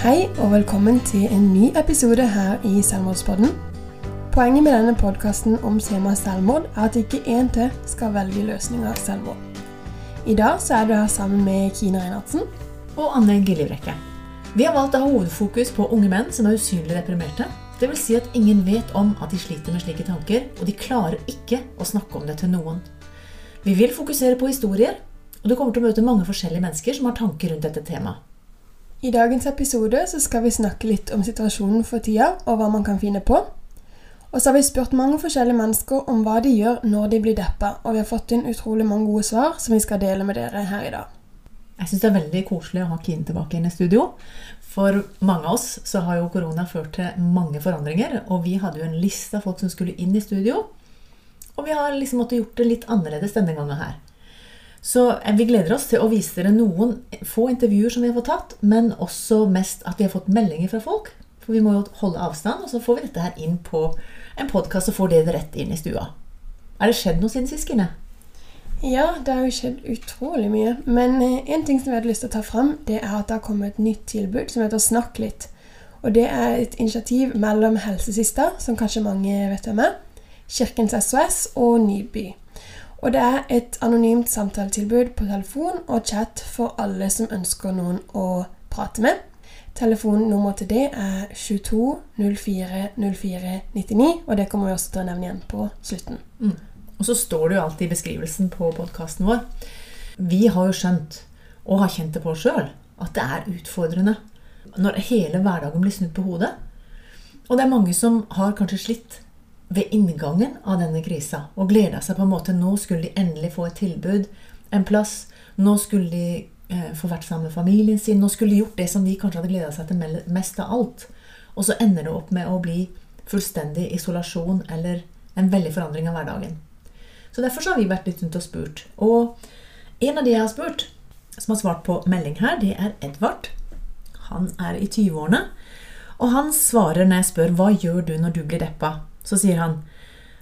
Hei og velkommen til en ny episode her i Selvmordspodden. Poenget med denne podkasten om temaet selvmord er at ikke én til skal velge løsninga selvmord. I dag så er du her sammen med Kine Reinhardsen. og Anne Gillibrekke. Vi har valgt å ha hovedfokus på unge menn som er usynlig deprimerte. Vil si at ingen vet om at de sliter med slike tanker, og de klarer ikke å snakke om det til noen. Vi vil fokusere på historier, og du kommer til å møte mange forskjellige mennesker som har tanker rundt dette temaet. I dagens episode så skal vi snakke litt om situasjonen for tida og hva man kan finne på. Og så har vi spurt mange forskjellige mennesker om hva de gjør når de blir deppa, og vi har fått inn utrolig mange gode svar som vi skal dele med dere her i dag. Jeg syns det er veldig koselig å ha Kine tilbake inn i studio. For mange av oss så har jo korona ført til mange forandringer, og vi hadde jo en liste av folk som skulle inn i studio. Og vi har liksom måttet gjort det litt annerledes denne gangen her. Så eh, vi gleder oss til å vise dere noen få intervjuer som vi har fått tatt, men også mest at vi har fått meldinger fra folk. For vi må jo holde avstand, og så får vi dette her inn på en podkast og får det rett inn i stua. Er det skjedd noe siden sist, Kine? Ja, det har jo skjedd utrolig mye. Men eh, en ting som vi hadde lyst til å ta fram, det er at det har kommet et nytt tilbud som heter Snakk litt. Og det er et initiativ mellom Helsesista, som kanskje mange vet hvem er, Kirkens SOS og Nyby. Og det er et anonymt samtaletilbud på telefon og chat for alle som ønsker noen å prate med. Telefonnummeret til det er 22 04 04 99, og det kommer vi også til å nevne igjen på slutten. Mm. Og så står det jo alltid i beskrivelsen på podkasten vår Vi har jo skjønt, og har kjent det på sjøl, at det er utfordrende når hele hverdagen blir snudd på hodet. Og det er mange som har kanskje slitt ved inngangen av denne krisa og gleda seg på en måte. Nå skulle de endelig få et tilbud, en plass. Nå skulle de eh, få vært sammen med familien sin. Nå skulle de gjort det som de kanskje hadde gleda seg til mest av alt. Og så ender det opp med å bli fullstendig isolasjon eller en veldig forandring av hverdagen. Så derfor så har vi vært litt rundt og spurt. Og en av de jeg har spurt, som har svart på melding her, det er Edvard. Han er i 20-årene. Og han svarer når jeg spør hva gjør du når du blir deppa, så sier han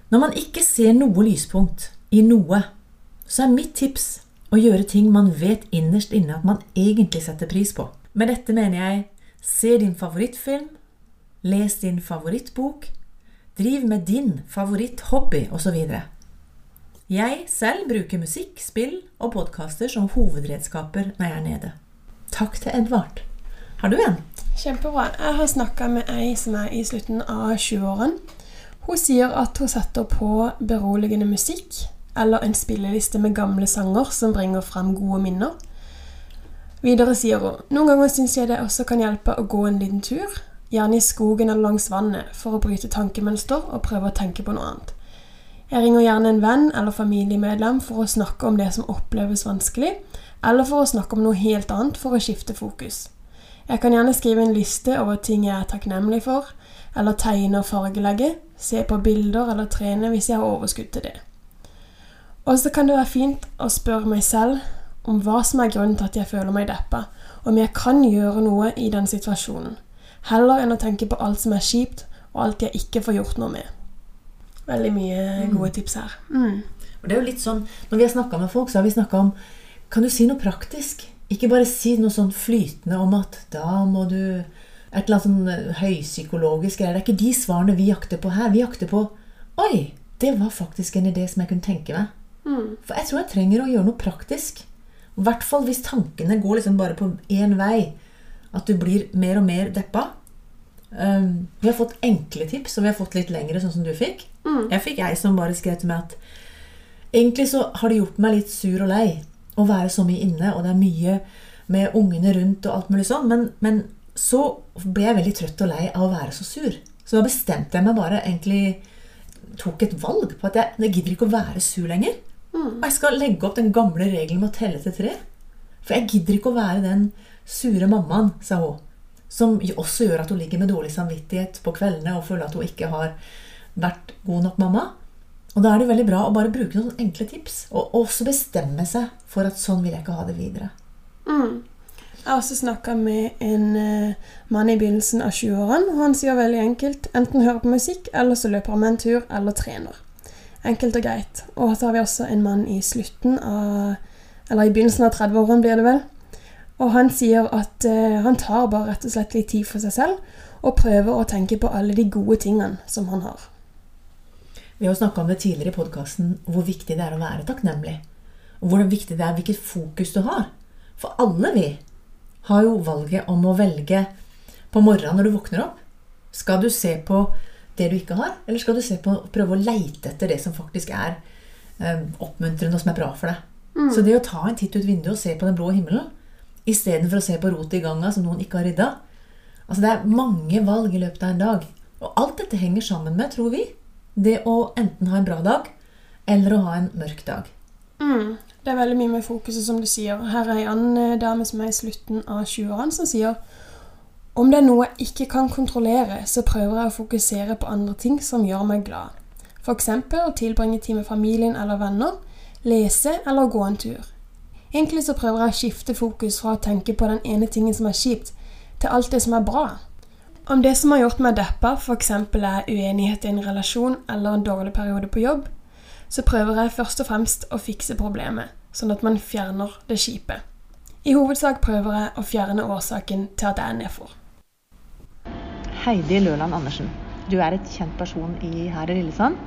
når man ikke ser noe lyspunkt i noe, så er mitt tips å gjøre ting man vet innerst inne at man egentlig setter pris på. Med dette mener jeg se din favorittfilm, les din favorittbok, driv med din favoritthobby osv. Jeg selv bruker musikk, spill og podkaster som hovedredskaper når jeg er nede. Takk til Edvard. Har du en? Kjempebra. Jeg har snakka med ei som er i slutten av 20-årene. Hun sier at hun setter på beroligende musikk eller en spilleliste med gamle sanger som bringer frem gode minner. Videre sier hun noen ganger syns jeg det også kan hjelpe å gå en liten tur, gjerne i skogen eller langs vannet, for å bryte tankemønster og prøve å tenke på noe annet. Jeg ringer gjerne en venn eller familiemedlem for å snakke om det som oppleves vanskelig, eller for å snakke om noe helt annet for å skifte fokus. Jeg kan gjerne skrive en liste over ting jeg er takknemlig for, eller tegne og fargelegge, se på bilder eller trene hvis jeg har overskudd til det. Og så kan det være fint å spørre meg selv om hva som er grunnen til at jeg føler meg deppa, om jeg kan gjøre noe i den situasjonen, heller enn å tenke på alt som er kjipt, og alt jeg ikke får gjort noe med. Veldig mye gode tips her. Mm. Og det er jo litt sånn, Når vi har snakka med folk, så har vi snakka om Kan du si noe praktisk? Ikke bare si noe sånn flytende om at da må du Et eller annet sånn eh, høypsykologisk greier. Det er ikke de svarene vi jakter på her. Vi jakter på Oi, det var faktisk en idé som jeg kunne tenke meg. Mm. For jeg tror jeg trenger å gjøre noe praktisk. I hvert fall hvis tankene går liksom bare på én vei. At du blir mer og mer deppa. Um, vi har fått enkle tips, og vi har fått litt lengre, sånn som du fikk. Mm. Jeg fikk ei som bare skrev til meg at egentlig så har det gjort meg litt sur og lei å være så mye inne, og det er mye med ungene rundt og alt mulig sånn, men, men så ble jeg veldig trøtt og lei av å være så sur. Så da bestemte jeg meg bare egentlig tok et valg på at jeg, jeg gidder ikke å være sur lenger. Mm. Og jeg skal legge opp den gamle regelen med å telle til tre. For jeg gidder ikke å være den sure mammaen, sa hun. Som også gjør at hun ligger med dårlig samvittighet på kveldene og føler at hun ikke har vært god nok mamma. Og da er det veldig bra å bare bruke noen enkle tips. Og også bestemme seg for at sånn vil jeg ikke ha det videre. Mm. Jeg har også snakka med en eh, mann i begynnelsen av 20-årene, og han sier veldig enkelt enten hører på musikk, eller så løper han med en tur, eller trener. Enkelt og greit. Og så har vi også en mann i slutten av Eller i begynnelsen av 30-årene, blir det vel. Og han sier at eh, han tar bare rett og slett litt tid for seg selv, og prøver å tenke på alle de gode tingene som han har. Vi har snakka om det tidligere i podkasten hvor viktig det er å være takknemlig. Og hvor viktig det er hvilket fokus du har. For alle vi har jo valget om å velge på morgenen når du våkner opp. Skal du se på det du ikke har, eller skal du se på, prøve å leite etter det som faktisk er eh, oppmuntrende og som er bra for deg? Mm. Så det å ta en titt ut vinduet og se på den blå himmelen istedenfor å se på rotet i ganga som noen ikke har rydda altså Det er mange valg i løpet av en dag. Og alt dette henger sammen med, tror vi, det å enten ha en bra dag eller å ha en mørk dag. Mm. Det er veldig mye med fokuset, som du sier. Her er en annen dame som er i slutten av 20-årene, som sier om det er noe jeg ikke kan kontrollere, så prøver jeg å fokusere på andre ting som gjør meg glad. F.eks. å tilbringe tid med familien eller venner, lese eller gå en tur. Egentlig så prøver jeg å skifte fokus fra å tenke på den ene tingen som er kjipt, til alt det som er bra. Om det som har gjort meg deppa, f.eks. er uenighet i en relasjon eller en dårlig periode på jobb, så prøver jeg først og fremst å fikse problemet, sånn at man fjerner det kjipe. I hovedsak prøver jeg å fjerne årsaken til at jeg er nedfor. Heidi Løland Andersen. Du er et kjent person i, her i Lillesand.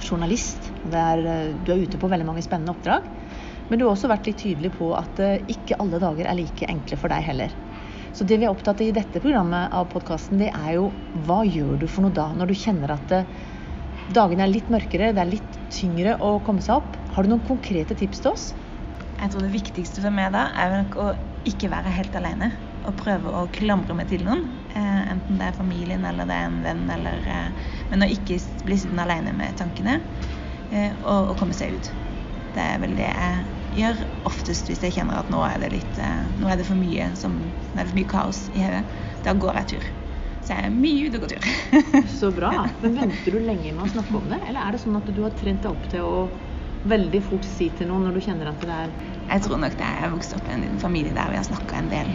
Journalist. Er, eh, du er ute på veldig mange spennende oppdrag. Men du har også vært litt tydelig på at eh, ikke alle dager er like enkle for deg heller. Så det vi er opptatt av i dette programmet av podkasten, det er jo hva gjør du for noe da, når du kjenner at eh, dagene er litt mørkere, det er litt tyngre å komme seg opp. Har du noen konkrete tips til oss? Jeg tror det viktigste for meg da er nok å ikke være helt alene. Og prøve å klamre meg til noen. Eh, enten det er familien eller det er en venn. Eller, eh, men å ikke bli sittende alene med tankene. Eh, og, og, komme seg ut. Det er vel det jeg gjør oftest hvis jeg kjenner at nå er det litt Nå er det for mye, som, det er for mye kaos i hodet. Da går jeg tur. Så jeg er mye ute og går tur. Så bra. Men venter du lenge med å snakke om det? Eller er det sånn at du har trent deg opp til å veldig fort si til noen når du kjenner at det er Jeg tror nok det er jeg vokst opp i en familie der vi har snakka en del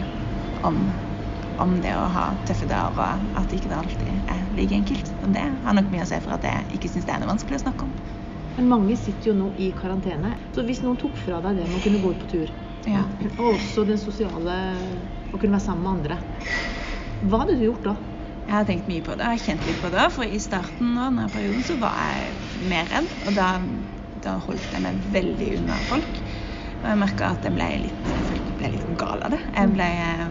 om, om, det å ha tøffe dager, og at ikke det alltid er like enkelt. Og det har nok mye å se for at jeg ikke syns det er noe vanskelig å snakke om. Men mange sitter jo nå i karantene. Så hvis noen tok fra deg det med å kunne gå ut på tur, ja. og også den sosiale å kunne være sammen med andre, hva hadde du gjort da? Jeg har tenkt mye på det. og kjent litt på det. For i starten av denne perioden så var jeg mer redd. Og da da holdt jeg meg veldig unna folk. Og jeg merka at jeg ble litt, ble litt gal av det. Jeg ble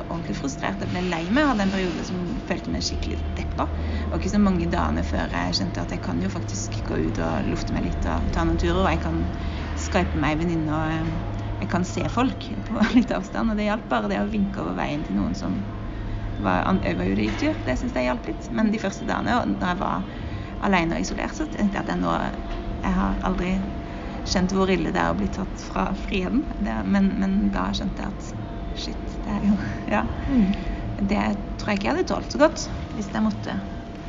ordentlig frustrert. Jeg ble lei meg. Jeg hadde en periode som følte meg skikkelig deppa. Og ikke så mange dagene før jeg skjønte at jeg kan jo faktisk gå ut og lufte meg litt og ta noen turer. Og jeg kan skype meg venninne og jeg kan se folk på litt avstand. Og det hjalp bare det å vinke over veien til noen som var, over gikk tur. Det syns jeg hjalp litt. Men de første dagene, da jeg var alene og isolert, så tenkte jeg at jeg nå Jeg har aldri skjønt hvor ille det er å bli tatt fra friheten. Det, men, men, da skjønte jeg at shit, det er jo Ja. Mm. Det tror jeg ikke jeg hadde tålt så godt hvis jeg måtte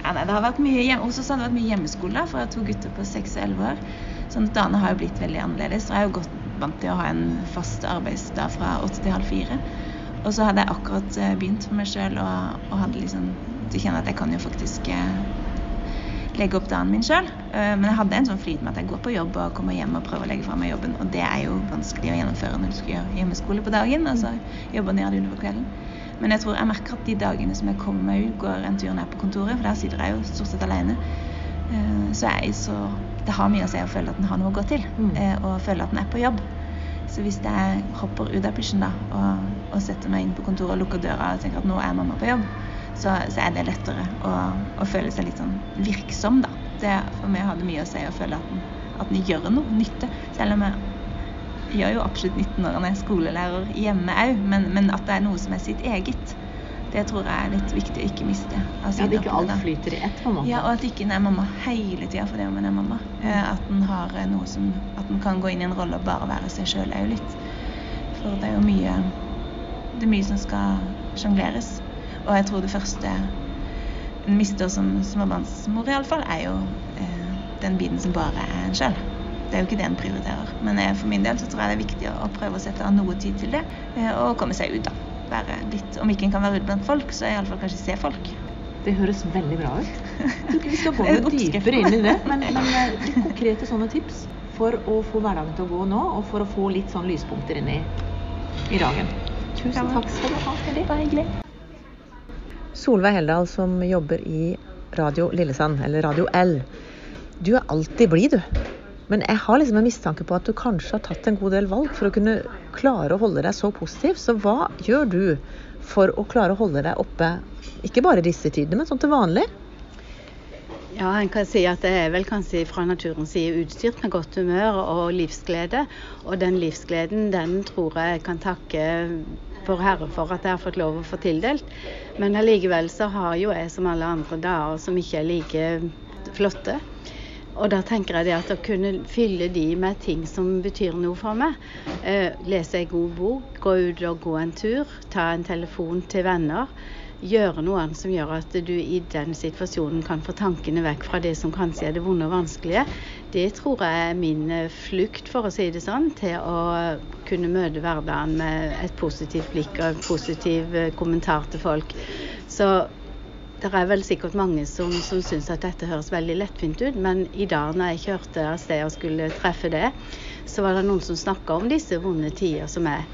ja, nei, det har vært mye Hos oss har det vært mye hjemmeskole for jeg har to gutter på seks og elleve år. Sånn at dagene har jo blitt veldig annerledes. Og jeg er jo godt vant til å ha en fast arbeidsdag fra åtte til halv fire. Og så hadde jeg akkurat eh, begynt for meg sjøl og, og, hadde liksom til kjenner kjenne at jeg kan jo faktisk eh, legge opp dagen min sjøl. Eh, men jeg hadde en sånn flyt med at jeg går på jobb og kommer hjem og prøver å legge fra meg jobben. Og det er jo vanskelig å gjennomføre når du skal gjøre hjemmeskole på dagen. Og så jobber ned på kvelden. Men jeg tror jeg merker at de dagene som jeg kommer meg ut, går en tur ned på kontoret, for der sitter jeg jo stort sett alene. Eh, så jeg så Det har mye å si å føle at en har noe å gå til, mm. eh, og føle at en er på jobb. Så hvis jeg hopper ut av pysjen da, og, og, setter meg inn på kontoret og lukker døra og tenker at nå er mamma på jobb, så, så er det lettere å, å, føle seg litt sånn virksom, da. Det, for meg har det mye å si å føle at den, at en gjør noe nytte. Selv om jeg gjør jo absolutt nytte når en er skolelærer hjemme òg, men, men, at det er noe som er sitt eget. Det tror jeg er litt viktig å ikke miste. Altså, ja, At ikke alt flyter i ett, på en måte? Ja, og at ikke en er mamma hele tida fordi om en er mamma. Eh, at en har eh, noe som At en kan gå inn i en rolle og bare være seg sjøl òg litt. For det er jo mye Det er mye som skal sjongleres. Og jeg tror det første en mister som småbarnsmor, iallfall, er jo eh, den biten som bare er en sjøl. Det er jo ikke det en prioriterer. Men jeg, for min del så tror jeg det er viktig å, prøve å sette av noe tid til det, eh, og komme seg ut, da. Være litt, om ikke en kan være ute blant folk, så iallfall kanskje se folk. Det høres veldig bra ut. Jeg tror ikke Vi skal gå noe dypere inn i det. Men, men eh, litt konkrete sånne tips for å få hverdagen til å gå nå, og for å få litt sånn lyspunkter inn i, i dagen. Tusen takk skal du ha. Hedi. Bare hyggelig. Solveig Heldal som jobber i Radio Lillesand, eller Radio L. Du er alltid blid, du. Men jeg har liksom en mistanke på at du kanskje har tatt en god del valg for å kunne klare å holde deg så positiv. Så hva gjør du for å klare å holde deg oppe, ikke bare disse tidene, men sånn til vanlig? Ja, en kan si at det er vel kanskje fra naturens side utstyrt med godt humør og livsglede. Og den livsgleden, den tror jeg kan takke for Herre for at jeg har fått lov å få tildelt. Men allikevel så har jo jeg som alle andre dager som ikke er like flotte. Og da tenker jeg det at å kunne fylle de med ting som betyr noe for meg. Eh, lese en god bok, gå ut og gå en tur, ta en telefon til venner. Gjøre noe annet som gjør at du i den situasjonen kan få tankene vekk fra det som kanskje er det vonde og vanskelige. Det tror jeg er min eh, flukt, for å si det sånn, til å kunne møte hverdagen med et positivt blikk og en positiv eh, kommentar til folk. Så det er vel sikkert mange som, som syns at dette høres veldig lettvint ut, men i dag når jeg kjørte av sted og skulle treffe det, så var det noen som snakka om disse vonde tider som er.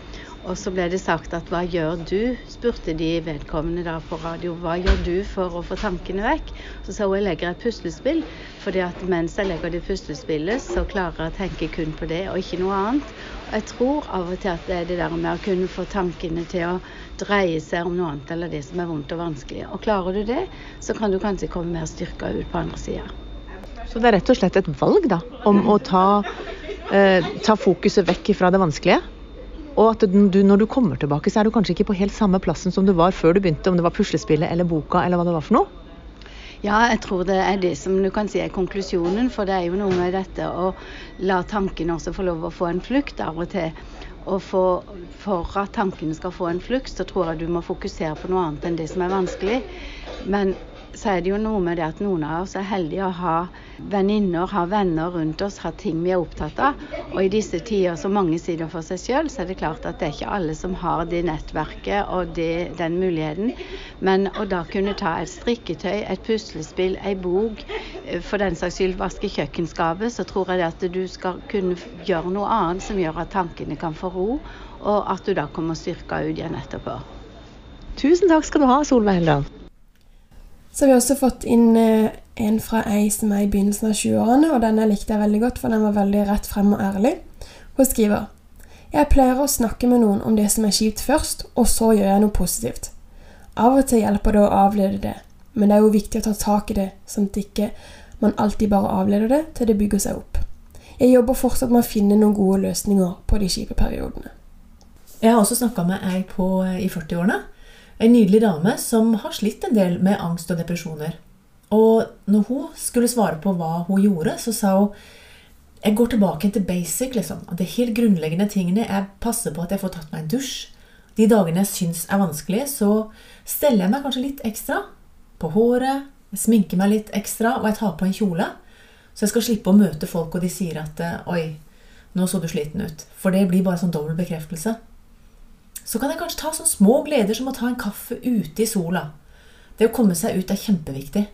Og så ble det sagt at hva gjør du, spurte de vedkommende da på radio. Hva gjør du for å få tankene vekk? Så sa hun jeg legger et puslespill, fordi at mens jeg legger det puslespillet, så klarer jeg å tenke kun på det og ikke noe annet. Jeg tror av og til at det er det der med å kunne få tankene til å dreie seg om noe annet eller det som er vondt og vanskelig. Og klarer du det, så kan du kanskje komme mer styrka ut på andre sida. Så det er rett og slett et valg da, om å ta, eh, ta fokuset vekk fra det vanskelige? Og at du, når du kommer tilbake, så er du kanskje ikke på helt samme plassen som du var før du begynte, om det var puslespillet eller boka eller hva det var for noe? Ja, jeg tror det er det som du kan si er konklusjonen. For det er jo noe med dette å la tankene også få lov å få en flukt av og til. Og for, for, at tankene skal få en flukt, så tror jeg du må fokusere på noe annet enn det som er vanskelig. Men så er det jo noe med det at noen av oss er heldige å ha venninner, ha venner rundt oss, ha ting vi er opptatt av. Og i disse tider som mange sider for seg sjøl, så er det klart at det er ikke alle som har det nettverket og det, den muligheten. Men å da kunne ta et strikketøy, et puslespill, ei bok, for den saks skyld vaske kjøkkenskapet, så tror jeg det at du skal kunne gjøre noe annet som gjør at tankene kan få ro, og at du da kommer styrka ut igjen etterpå. Tusen takk skal du ha, Solveig Heldal. Så har vi også fått inn eh, en fra ei som er i begynnelsen av 20-årene, og denne likte jeg veldig godt, for den var veldig rett frem og ærlig. Hun skriver Jeg pleier å snakke med noen om det som er kjipt først, og så gjør jeg noe positivt. Av og til hjelper det å avlede det, men det er jo viktig å ta tak i det, sånn at ikke man alltid bare avleder det til det bygger seg opp. Jeg jobber fortsatt med å finne noen gode løsninger på de kjipe periodene. Jeg har også snakka med ei på, i 40-årene en nydelig dame som har slitt en del med angst og depresjoner. Og når hun skulle svare på hva hun gjorde, så sa hun jeg går tilbake til basic. liksom. De helt grunnleggende tingene. Jeg passer på at jeg får tatt meg en dusj. De dagene jeg syns er vanskelige, så steller jeg meg kanskje litt ekstra på håret. Jeg sminker meg litt ekstra, og jeg tar på en kjole. Så jeg skal slippe å møte folk, og de sier at 'oi, nå så du sliten ut'. For det blir bare sånn dobbel bekreftelse. Så kan jeg kanskje ta sånne små gleder som å ta en kaffe ute i sola. Det å komme seg ut er kjempeviktig.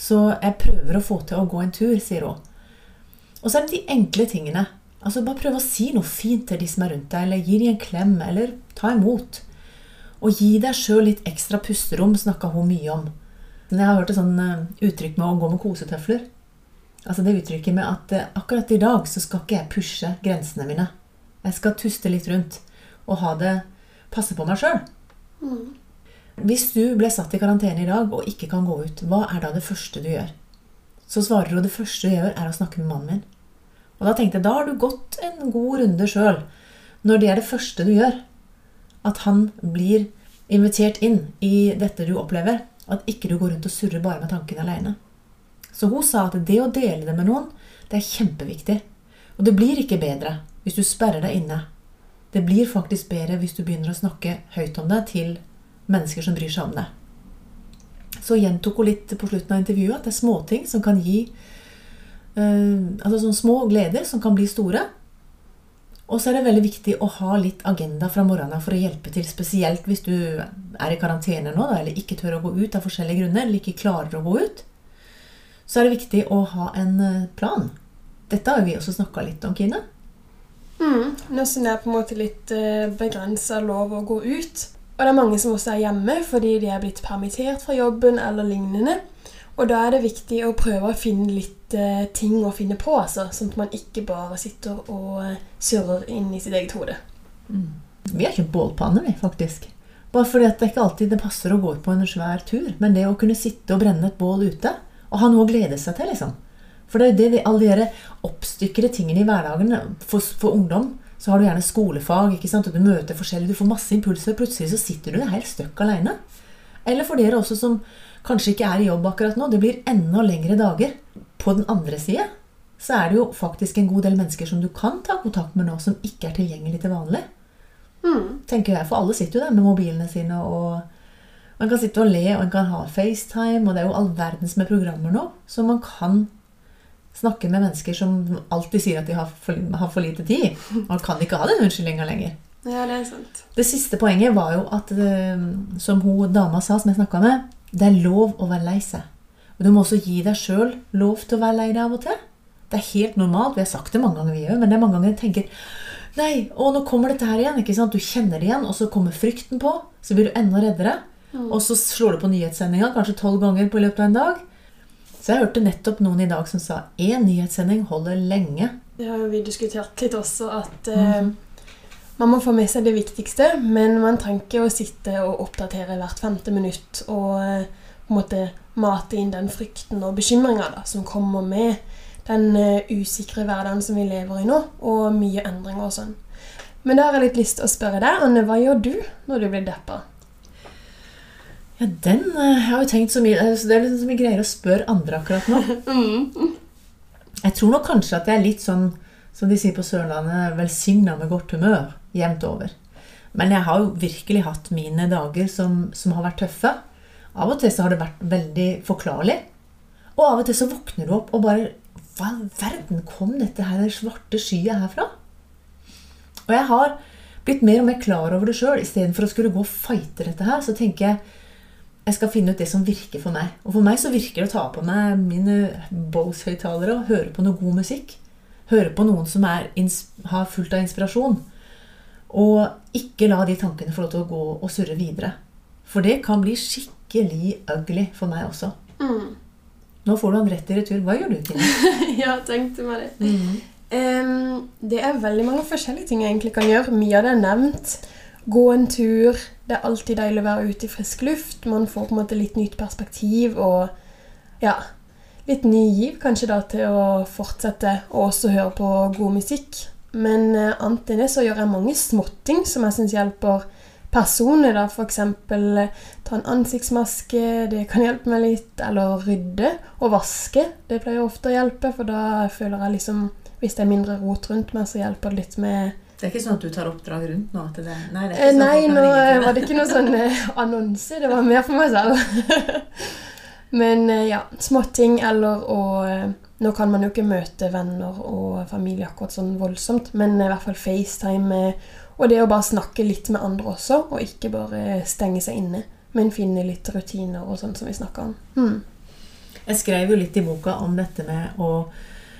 Så jeg prøver å få til å gå en tur, sier hun. Og så er det de enkle tingene. Altså Bare prøve å si noe fint til de som er rundt deg, eller gi dem en klem, eller ta imot. Og gi deg sjøl litt ekstra pusterom snakka hun mye om. Men Jeg har hørt et sånn eh, uttrykk med å gå med kosetøfler. Altså det uttrykket med at eh, akkurat i dag så skal ikke jeg pushe grensene mine. Jeg skal tuste litt rundt og ha det passe på meg sjøl. Hvis du ble satt i karantene i dag og ikke kan gå ut, hva er da det første du gjør? Så svarer hun det første du gjør, er å snakke med mannen min. Og da tenkte jeg da har du gått en god runde sjøl. Når det er det første du gjør, at han blir invitert inn i dette du opplever. At ikke du går rundt og surrer bare med tankene aleine. Så hun sa at det å dele det med noen, det er kjempeviktig. Og det blir ikke bedre hvis du sperrer deg inne det blir faktisk bedre hvis du begynner å snakke høyt om det til mennesker som bryr seg om det. Så gjentok hun litt på slutten av intervjuet at det er småting som kan gi uh, Altså sånne små gleder som kan bli store. Og så er det veldig viktig å ha litt agenda fra morgenen av for å hjelpe til. Spesielt hvis du er i karantene nå, eller ikke tør å gå ut av forskjellige grunner, eller ikke klarer å gå ut. Så er det viktig å ha en eh, plan. Dette har jo vi også snakka litt om, Kine. Mm. Nå som det er på en måte litt uh, begrensa lov å gå ut. Og det er mange som også er hjemme fordi de er blitt permittert fra jobben eller lignende. Og da er det viktig å prøve å finne litt uh, ting å finne på, altså, sånn at man ikke bare sitter og uh, surrer inn i sitt eget hode. Mm. Vi har kjøpt bålpanne, vi, faktisk. Bare fordi at det ikke alltid det passer å gå ut på en svær tur. Men det å kunne sitte og brenne et bål ute, og ha noe å glede seg til, liksom. For det er jo det, alle de oppstykkede tingene i hverdagen for, for, ungdom. Så har du gjerne skolefag, ikke sant? og du møter forskjellig, du får masse impulser. og Plutselig så sitter du helt støkk alene. Eller for dere også som kanskje ikke er i jobb akkurat nå. Det blir enda lengre dager. På den andre side så er det jo faktisk en god del mennesker som du kan ta kontakt med nå, som ikke er tilgjengelig til vanlig. Mm. tenker jeg, For alle sitter jo der med mobilene sine og man kan sitte og le, og man kan ha FaceTime, og det er jo all verdens med programmer nå. Så man kan snakke med mennesker som alltid sier at de har for, har for lite tid. Man kan ikke ha den unnskyldninga lenger. Ja, Det er sant. Det siste poenget var jo at, eh, som hun dama sa, som jeg snakka med, det er lov å være lei seg. Og du må også gi deg sjøl lov til å være lei deg av og til. Det er helt normalt. Vi har sagt det mange ganger, vi òg, men det er mange ganger jeg tenker Nei, å, nå kommer dette her igjen. ikke sant? Du kjenner det igjen, og så kommer frykten på. Så blir du enda reddere. Mm. Og så slår du på nyhetssendinga kanskje tolv ganger på løpet av en dag. Så jeg hørte nettopp noen i dag som sa én nyhetssending holder lenge. Det har vi diskutert litt også, at eh, man må få med seg det viktigste, men man trenger ikke å sitte og oppdatere hvert femte minutt og eh, på en måte mate inn den frykten og bekymringa som kommer med den uh, usikre hverdagen som vi lever i nå, og mye endringer og sånn. Men da har jeg litt lyst til å spørre deg, Anne, hva gjør du når du blir deppa? Ja, den uh, Jeg har jo tenkt så mye Det er liksom så mye greier å spørre andre akkurat nå. Mm. Jeg tror nok kanskje at jeg er litt sånn, som de sier på Sørlandet, velsigna med godt humør jevnt over. Men jeg har jo virkelig hatt mine dager som, som, har vært tøffe. Av og til så har det vært veldig forklarlig. Og av og til så våkner du opp og bare Hva i verden kom dette her den svarte skyet herfra? Og jeg har blitt mer og mer klar over det sjøl. Istedenfor å skulle gå og fighte dette her, så tenker jeg jeg skal finne ut det som virker for meg. Og for meg så virker det å ta på meg mine Bose-høyttalere og høre på noe god musikk. Høre på noen som er, har fullt av inspirasjon. Og ikke la de tankene få lov til å gå og surre videre. For det kan bli skikkelig ugly for meg også. Mm. Nå får du han rett i retur. Hva gjør du, Kine? ja, tenkte meg det. Mm. Um, det er veldig mange forskjellige ting jeg egentlig kan gjøre. Mye av det er nevnt. Gå en tur. Det er alltid deilig å være ute i frisk luft. Man får på en måte litt nytt perspektiv og ja, litt ny giv kanskje da til å fortsette og også høre på god musikk. Men eh, annet enn det så gjør jeg mange småting som jeg syns hjelper personer. da, F.eks. Eh, ta en ansiktsmaske, det kan hjelpe meg litt. Eller rydde og vaske. Det pleier ofte å hjelpe, for da føler jeg liksom Hvis det er mindre rot rundt meg, så hjelper det litt med det er ikke sånn at du tar oppdrag rundt nå? Det, nei, det sånn nei nå var det ikke noe sånn eh, annonse. Det var mer for meg selv. Men eh, ja, småting eller å eh, Nå kan man jo ikke møte venner og familie akkurat sånn voldsomt, men i hvert fall FaceTime og det å bare snakke litt med andre også, og ikke bare stenge seg inne, men finne litt rutiner og sånn som vi snakker om. Hmm. Jeg skrev jo litt i boka om dette med å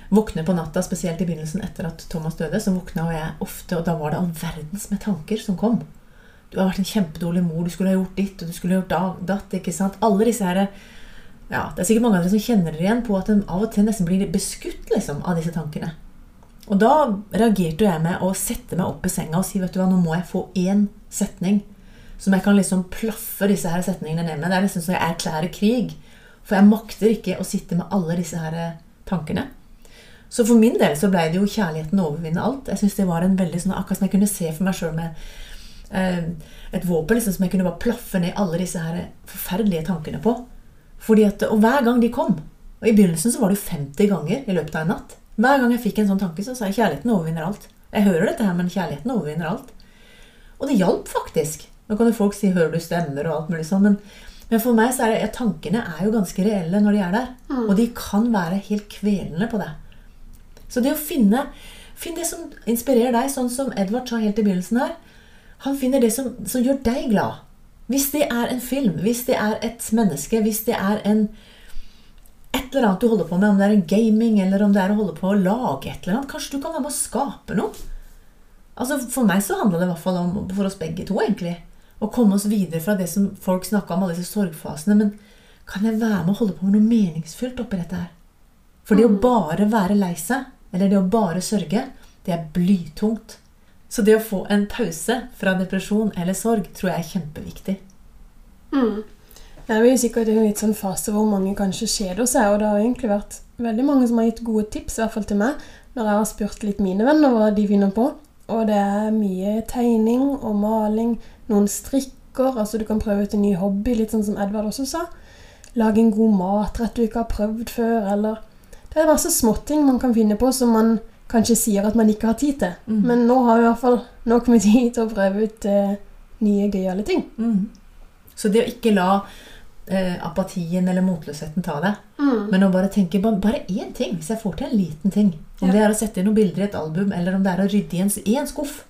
våkne på natta, spesielt i begynnelsen etter at Thomas døde, så våkna jeg ofte, og da var det all verdens med tanker som kom. Du har vært en kjempedårlig mor, du skulle ha gjort ditt, og du skulle ha gjort datt. ikke sant? Alle disse her, ja, Det er sikkert mange av dere som kjenner dere igjen på at de av og til nesten blir beskutt liksom, av disse tankene. Og da reagerte jeg med å sette meg opp i senga og si vet du hva, nå må jeg få én setning som jeg kan liksom plaffe disse her setningene ned med. Det er nesten så jeg erklærer krig. For jeg makter ikke å sitte med alle disse her tankene. Så for min del så ble det jo kjærligheten overvinne alt. Jeg synes det var en veldig sånn, Akkurat som jeg kunne se for meg sjøl med eh, et våpen liksom, som jeg kunne bare plaffe ned alle disse her forferdelige tankene på. Fordi at, Og hver gang de kom Og I begynnelsen så var det 50 ganger i løpet av en natt. Hver gang jeg fikk en sånn tanke, så sa jeg kjærligheten overvinner alt. Jeg hører dette her, men kjærligheten overvinner alt. Og det hjalp faktisk. Nå kan jo folk si 'hører du stemmer' og alt mulig sånn, men, men for meg så er det, ja, tankene er jo ganske reelle når de er der. Mm. Og de kan være helt kvelende på deg. Så det å finne Finn det som inspirerer deg, sånn som Edvard sa helt i begynnelsen her. Han finner det som, som, gjør deg glad. Hvis det er en film, hvis det er et menneske, hvis det er en et eller annet du holder på med, om det er en gaming eller om det er å holde på å lage et eller annet Kanskje du kan være med å skape noe? Altså For meg så handla det i hvert fall om, for oss begge to, egentlig, å komme oss videre fra det som folk snakka om, alle disse sorgfasene. Men kan jeg være med å holde på med noe meningsfylt oppi dette her? For det å bare være lei seg, eller det å bare sørge, det er blytungt. Så det å få en pause fra depresjon eller sorg tror jeg er kjempeviktig. Mm. Det er jo sikkert en litt sånn fase hvor mange kanskje kjeder seg, og det har egentlig vært veldig mange som har gitt gode tips, i hvert fall til meg, når jeg har spurt litt mine venner hva de finner på. Og det er mye tegning og maling, noen strikker, altså du kan prøve ut en ny hobby, litt sånn som Edvard også sa. Lage en god matrett du ikke har prøvd før, eller Det er masse småting man kan finne på som man kanskje sier at man ikke har tid til. Mm. Men nå har vi i hvert fall nok med tid til å prøve ut eh, nye, gøyale ting. Mm. Så det å ikke la eh, apatien eller motløsheten ta deg, Mm. men å bare tenke bare, bare én ting, hvis jeg får til en liten ting Om Ja. det er å sette inn noen bilder i et album, eller om det er å rydde i en, i en skuff.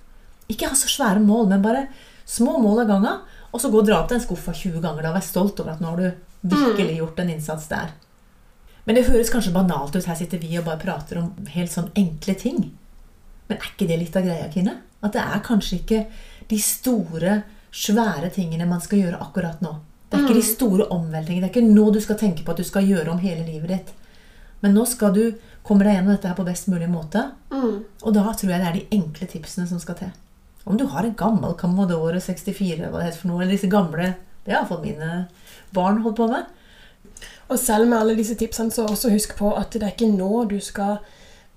Ikke ha så svære mål, men bare små mål av gangen. Og så gå og dra opp den skuffa 20 ganger. Da vær stolt over at nå har du virkelig gjort en innsats der. Men det høres kanskje banalt ut. Her sitter vi og bare prater om helt sånn enkle ting. Men er ikke det litt av greia, Kine? At det er kanskje ikke de store, svære tingene man skal gjøre akkurat nå. Det er ikke de store omveltningene. Det er ikke nå du skal tenke på at du skal gjøre om hele livet ditt. Men nå skal du komme deg gjennom dette her på best mulig måte. Mm. Og da tror jeg det er de enkle tipsene som skal til. Om du har en gammel Camadore 64, hva det heter for noe, eller disse gamle Det har iallfall mine barn holdt på med. Og selv med alle disse tipsene, så også husk på at det er ikke nå du skal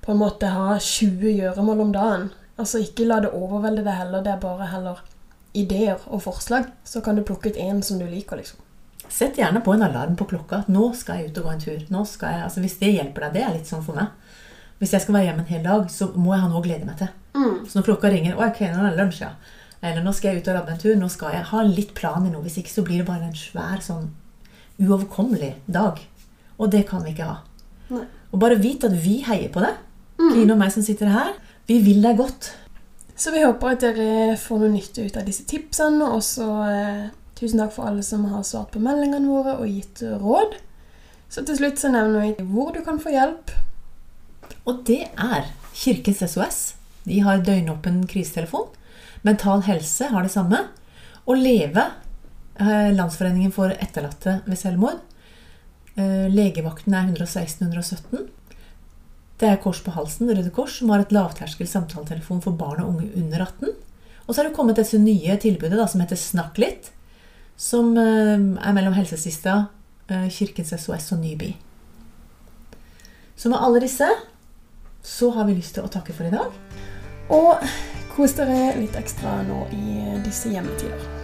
på en måte ha 20 gjøremål om dagen. Altså Ikke la det overvelde deg heller. Det er bare heller ideer og forslag. Så kan du plukke ut én som du liker, liksom. Sett gjerne på en alarm på klokka. at Nå skal jeg ut og gå en tur. Nå skal jeg, altså Hvis det hjelper deg, det er litt sånn for meg. Hvis jeg skal være hjemme en hel dag, så må jeg ha noe å glede meg til. Så når klokka ringer «Å, Ok, nå er det lunsj, ja. Eller nå skal jeg ut og rabbe en tur. Nå skal jeg ha litt plan i noe. Hvis ikke så blir det bare en svær sånn uoverkommelig dag. Og det kan vi ikke ha. Nei. Og bare vit at vi heier på deg. Kine og meg som sitter her. Vi vil deg godt. Så vi håper at dere får noe nytte ut av disse tipsene. Og så eh, tusen takk for alle som har svart på meldingene våre og gitt råd. Så til slutt så nevner vi hvor du kan få hjelp. Og det er Kirkens SOS. De har døgnåpen krisetelefon. Mental Helse har det samme. Og Leve, Landsforeningen for etterlatte ved selvmord. Eh, Legevakten er 116 117. Det er Kors på halsen, Røde Kors, som har et lavterskel samtaletelefon for barn og unge under 18. Og så er det kommet dette nye tilbudet da, som heter Snakk litt, som eh, er mellom Helsesista, eh, Kirkens SOS og Nyby. Så med alle disse så har vi lyst til å takke for i dag. Og kos dere litt ekstra nå i disse hjemmetider.